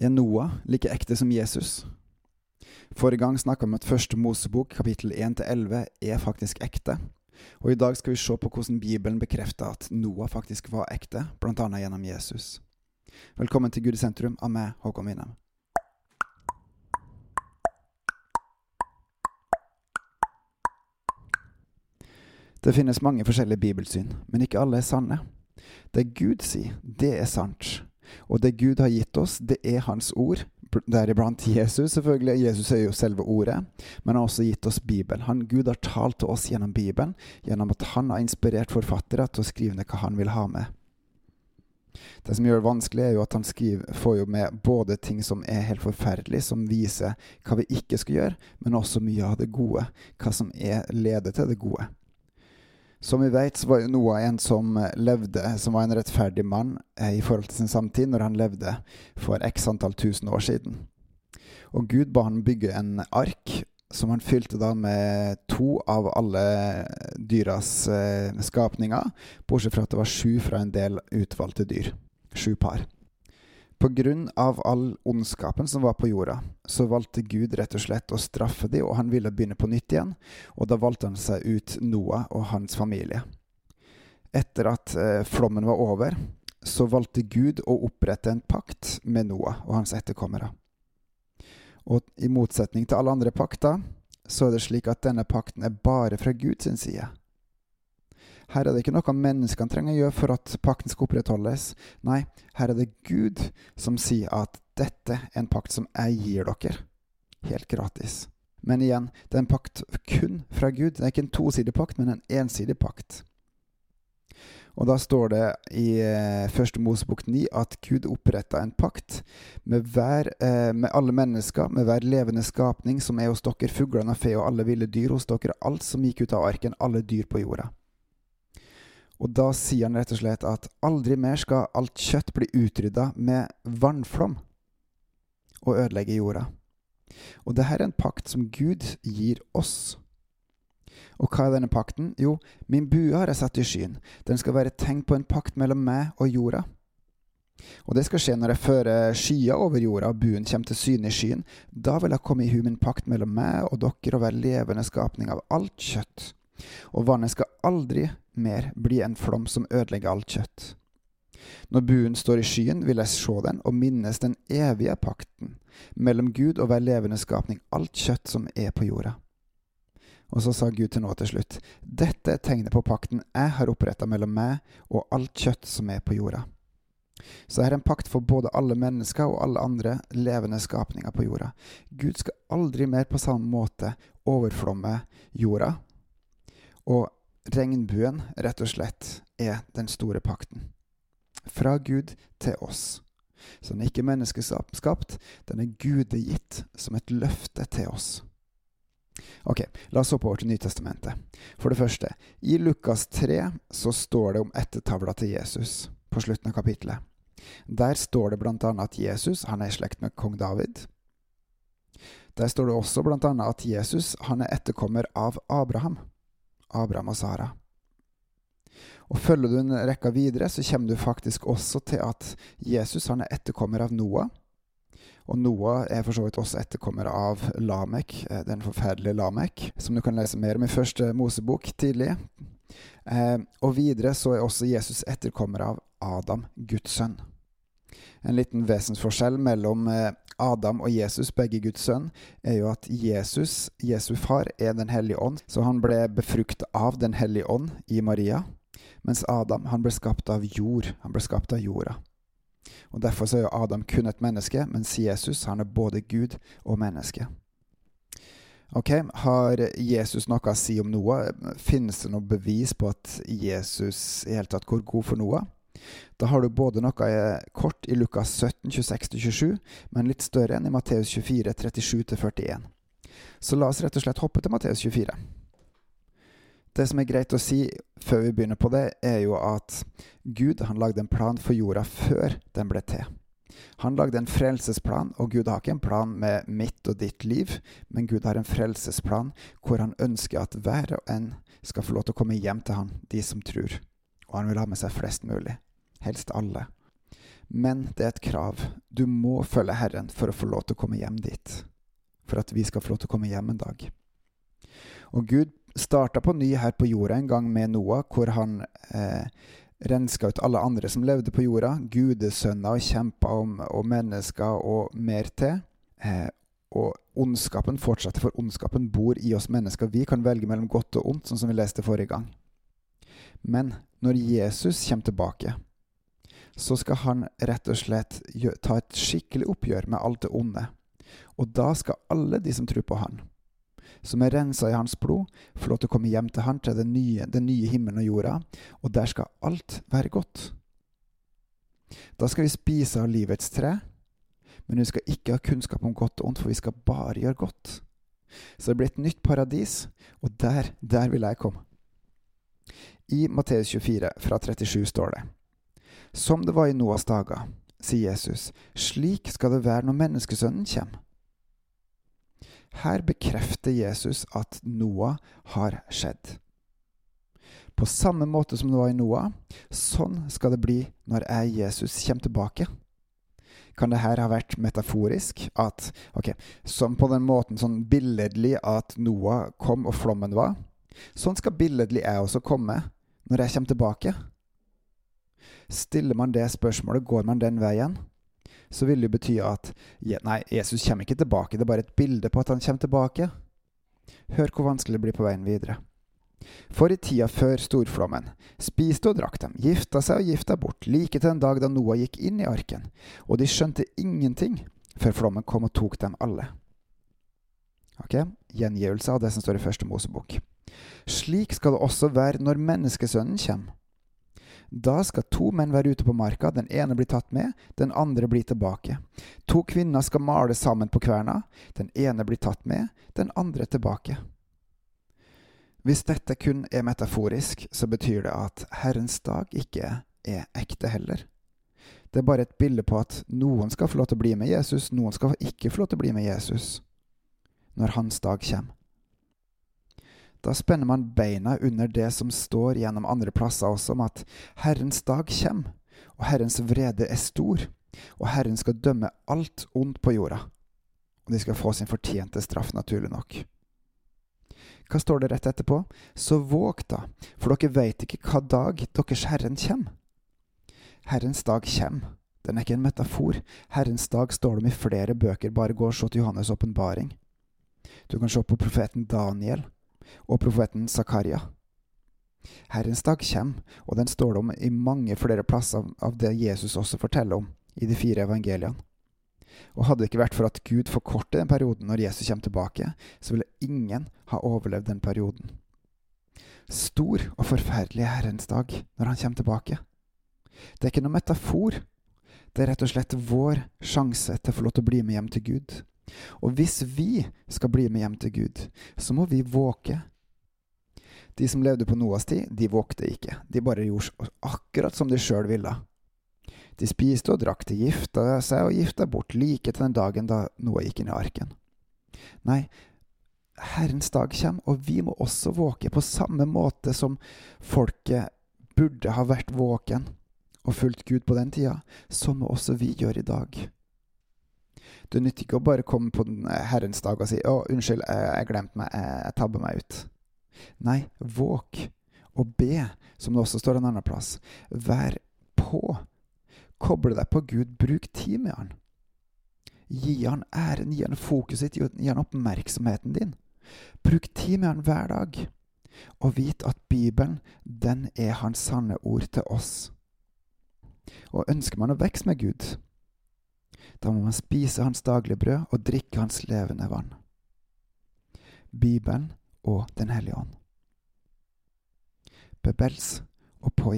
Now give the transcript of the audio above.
Er Noah like ekte som Jesus? Forrige gang snakka vi om at første Mosebok, kapittel 1-11, er faktisk ekte. Og i dag skal vi se på hvordan Bibelen bekrefter at Noah faktisk var ekte, bl.a. gjennom Jesus. Velkommen til Gud i sentrum av meg, Håkon Winnem. Det finnes mange forskjellige bibelsyn, men ikke alle er sanne. Det Gud sier, det er sant. Og det Gud har gitt oss, det er Hans ord, deriblant Jesus, selvfølgelig. Jesus er jo selve ordet, men han har også gitt oss Bibelen. Han, Gud har talt til oss gjennom Bibelen, gjennom at han har inspirert forfattere til å skrive ned hva han vil ha med. Det som gjør det vanskelig, er jo at han skriver, får jo med både ting som er helt forferdelig, som viser hva vi ikke skal gjøre, men også mye av det gode. Hva som er leder til det gode. Som vi vet, så var Noah en som levde, som var en rettferdig mann eh, i forhold til sin samtid, når han levde for x antall tusen år siden. Og Gud ba han bygge en ark som han fylte da med to av alle dyras eh, skapninger, bortsett fra at det var sju fra en del utvalgte dyr. Sju par. På grunn av all ondskapen som var på jorda, så valgte Gud rett og slett å straffe dem, og han ville begynne på nytt igjen, og da valgte han seg ut Noah og hans familie. Etter at eh, flommen var over, så valgte Gud å opprette en pakt med Noah og hans etterkommere. Og i motsetning til alle andre pakter, så er det slik at denne pakten er bare fra Guds side. Her er det ikke noe menneskene trenger å gjøre for at pakten skal opprettholdes. Nei, her er det Gud som sier at dette er en pakt som jeg gir dere, helt gratis. Men igjen, det er en pakt kun fra Gud. Det er ikke en tosidig pakt, men en ensidig pakt. Og da står det i eh, første Mosebok 9 at Gud oppretta en pakt med, hver, eh, med, alle mennesker, med hver levende skapning som er hos dere, fuglene og fe og alle ville dyr hos dere, alt som gikk ut av arken, alle dyr på jorda. Og da sier han rett og slett at aldri mer skal alt kjøtt bli utrydda med vannflom og ødelegge jorda. Og dette er en pakt som Gud gir oss. Og hva er denne pakten? Jo, min bue har jeg satt i skyen. Den skal være tegn på en pakt mellom meg og jorda. Og det skal skje når jeg fører skya over jorda, og buen kommer til syne i skyen. Da vil jeg komme i hu min pakt mellom meg og dere og være levende skapning av alt kjøtt. Og vannet skal aldri mer bli en flom som ødelegger alt kjøtt. Når buen står i skyen, vil jeg se den og minnes den evige pakten mellom Gud og hver levende skapning, alt kjøtt som er på jorda. Og så sa Gud til nå til slutt, dette er tegnet på pakten jeg har oppretta mellom meg og alt kjøtt som er på jorda. Så her er en pakt for både alle mennesker og alle andre levende skapninger på jorda. Gud skal aldri mer på samme måte overflomme jorda. Og regnbuen, rett og slett, er den store pakten. Fra Gud til oss. Så den er ikke menneskeskapt, den er gudegitt som et løfte til oss. Ok, La oss hoppe over til Nytestamentet. For det første, i Lukas 3 så står det om ettertavla til Jesus på slutten av kapitlet. Der står det bl.a. at Jesus han er i slekt med kong David. Der står det også bl.a. at Jesus han er etterkommer av Abraham. Abraham og Sara. Og Følger du en rekka videre, så kommer du faktisk også til at Jesus han er etterkommer av Noah. Og Noah er for så vidt også etterkommer av Lamek, eh, den forferdelige Lamek, som du kan lese mer om i første Mosebok tidlig. Eh, og videre så er også Jesus etterkommer av Adam, Guds sønn. En liten vesensforskjell mellom eh, Adam og Jesus, begge Guds sønn, er jo at Jesus, Jesu far, er Den hellige ånd. Så han ble befrukta av Den hellige ånd i Maria. Mens Adam han ble skapt av jord. Han ble skapt av jorda. Og Derfor så er jo Adam kun et menneske, mens Jesus han er både Gud og menneske. Ok, Har Jesus noe å si om Noah? Finnes det noe bevis på at Jesus i hele tatt går god for Noah? Da har du både noe kort i Lukas 17, 26-27, men litt større enn i Matteus 24, 37-41. Så la oss rett og slett hoppe til Matteus 24. Det som er greit å si før vi begynner på det, er jo at Gud han lagde en plan for jorda før den ble til. Han lagde en frelsesplan, og Gud har ikke en plan med mitt og ditt liv, men Gud har en frelsesplan hvor han ønsker at hver og en skal få lov til å komme hjem til han, de som tror. Og han vil ha med seg flest mulig. Helst alle. Men det er et krav. Du må følge Herren for å få lov til å komme hjem dit. For at vi skal få lov til å komme hjem en dag. Og Gud starta på ny her på jorda en gang med Noah, hvor han eh, renska ut alle andre som levde på jorda. Gudesønner og kjemper om, og mennesker og mer til. Eh, og ondskapen fortsetter, for ondskapen bor i oss mennesker. Vi kan velge mellom godt og ondt, sånn som vi leste forrige gang. Men når Jesus kommer tilbake, så skal han rett og slett ta et skikkelig oppgjør med alt det onde. Og da skal alle de som tror på han, som er rensa i hans blod, få lov til å komme hjem til han, til den nye, den nye himmelen og jorda, og der skal alt være godt. Da skal vi spise av livets tre, men vi skal ikke ha kunnskap om godt og ondt, for vi skal bare gjøre godt. Så det blir et nytt paradis, og der, der vil jeg komme. I Matteus 24, fra 37, står det som det var i Noas dager, sier Jesus, slik skal det være når menneskesønnen kommer. Her bekrefter Jesus at Noah har skjedd. På samme måte som det var i Noah, sånn skal det bli når jeg, Jesus, kommer tilbake. Kan det her ha vært metaforisk? At, ok, Som på den måten sånn billedlig at Noah kom og flommen var? Sånn skal billedlig jeg også komme når jeg kommer tilbake. Stiller man det spørsmålet, går man den veien, så vil det bety at nei, Jesus kommer ikke tilbake, det er bare et bilde på at han kommer tilbake. Hør hvor vanskelig det blir på veien videre. For i tida før storflommen spiste og drakk dem, gifta seg og gifta bort, like til den dag da Noah gikk inn i arken, og de skjønte ingenting før flommen kom og tok dem alle. Ok, Gjengivelse av det som står i første Mosebok. Slik skal det også være når menneskesønnen kommer. Da skal to menn være ute på marka, den ene blir tatt med, den andre blir tilbake. To kvinner skal male sammen på kverna, den ene blir tatt med, den andre tilbake. Hvis dette kun er metaforisk, så betyr det at Herrens dag ikke er ekte heller. Det er bare et bilde på at noen skal få lov til å bli med Jesus, noen skal ikke få lov til å bli med Jesus når hans dag kommer. Da spenner man beina under det som står gjennom andre plasser også, om at Herrens dag kommer, og Herrens vrede er stor, og Herren skal dømme alt ondt på jorda. Og de skal få sin fortjente straff, naturlig nok. Hva står det rett etterpå? Så våg da, for dere veit ikke hva dag deres Herren kommer. Herrens dag kommer. Den er ikke en metafor. Herrens dag står det om i flere bøker, bare gå og se til Johannes' åpenbaring. Du kan se på profeten Daniel og profeten Zakaria. Herrens dag kommer, og den står det om i mange flere plasser av det Jesus også forteller om i de fire evangeliene. Og hadde det ikke vært for at Gud forkorter den perioden når Jesus kommer tilbake, så ville ingen ha overlevd den perioden. Stor og forferdelig er Herrens dag når han kommer tilbake. Det er ikke noe metafor. Det er rett og slett vår sjanse til å få lov til å bli med hjem til Gud. Og hvis vi skal bli med hjem til Gud, så må vi våke. De som levde på Noas tid, de våkte ikke. De bare gjorde akkurat som de sjøl ville. De spiste og drakk, de gifta seg og gifta bort like til den dagen da Noah gikk inn i arken. Nei, Herrens dag kommer, og vi må også våke på samme måte som folket burde ha vært våken og fulgt Gud på den tida, så må også vi gjøre i dag. Det nytter ikke å bare komme på den eh, Herrens dag og si 'Å, unnskyld, jeg glemte meg, jeg tabber meg ut'. Nei, våk og be, som det også står en annen plass. Vær på. Koble deg på Gud. Bruk tid med Han. Gi Han æren, gi Han fokuset ditt, gi Han oppmerksomheten din. Bruk tid med Han hver dag. Og vit at Bibelen, den er Hans sanne ord til oss. Og ønsker man å vokse med Gud, da må man spise hans daglige brød og drikke hans levende vann. Bibelen og Den hellige ånd. Bebels og på.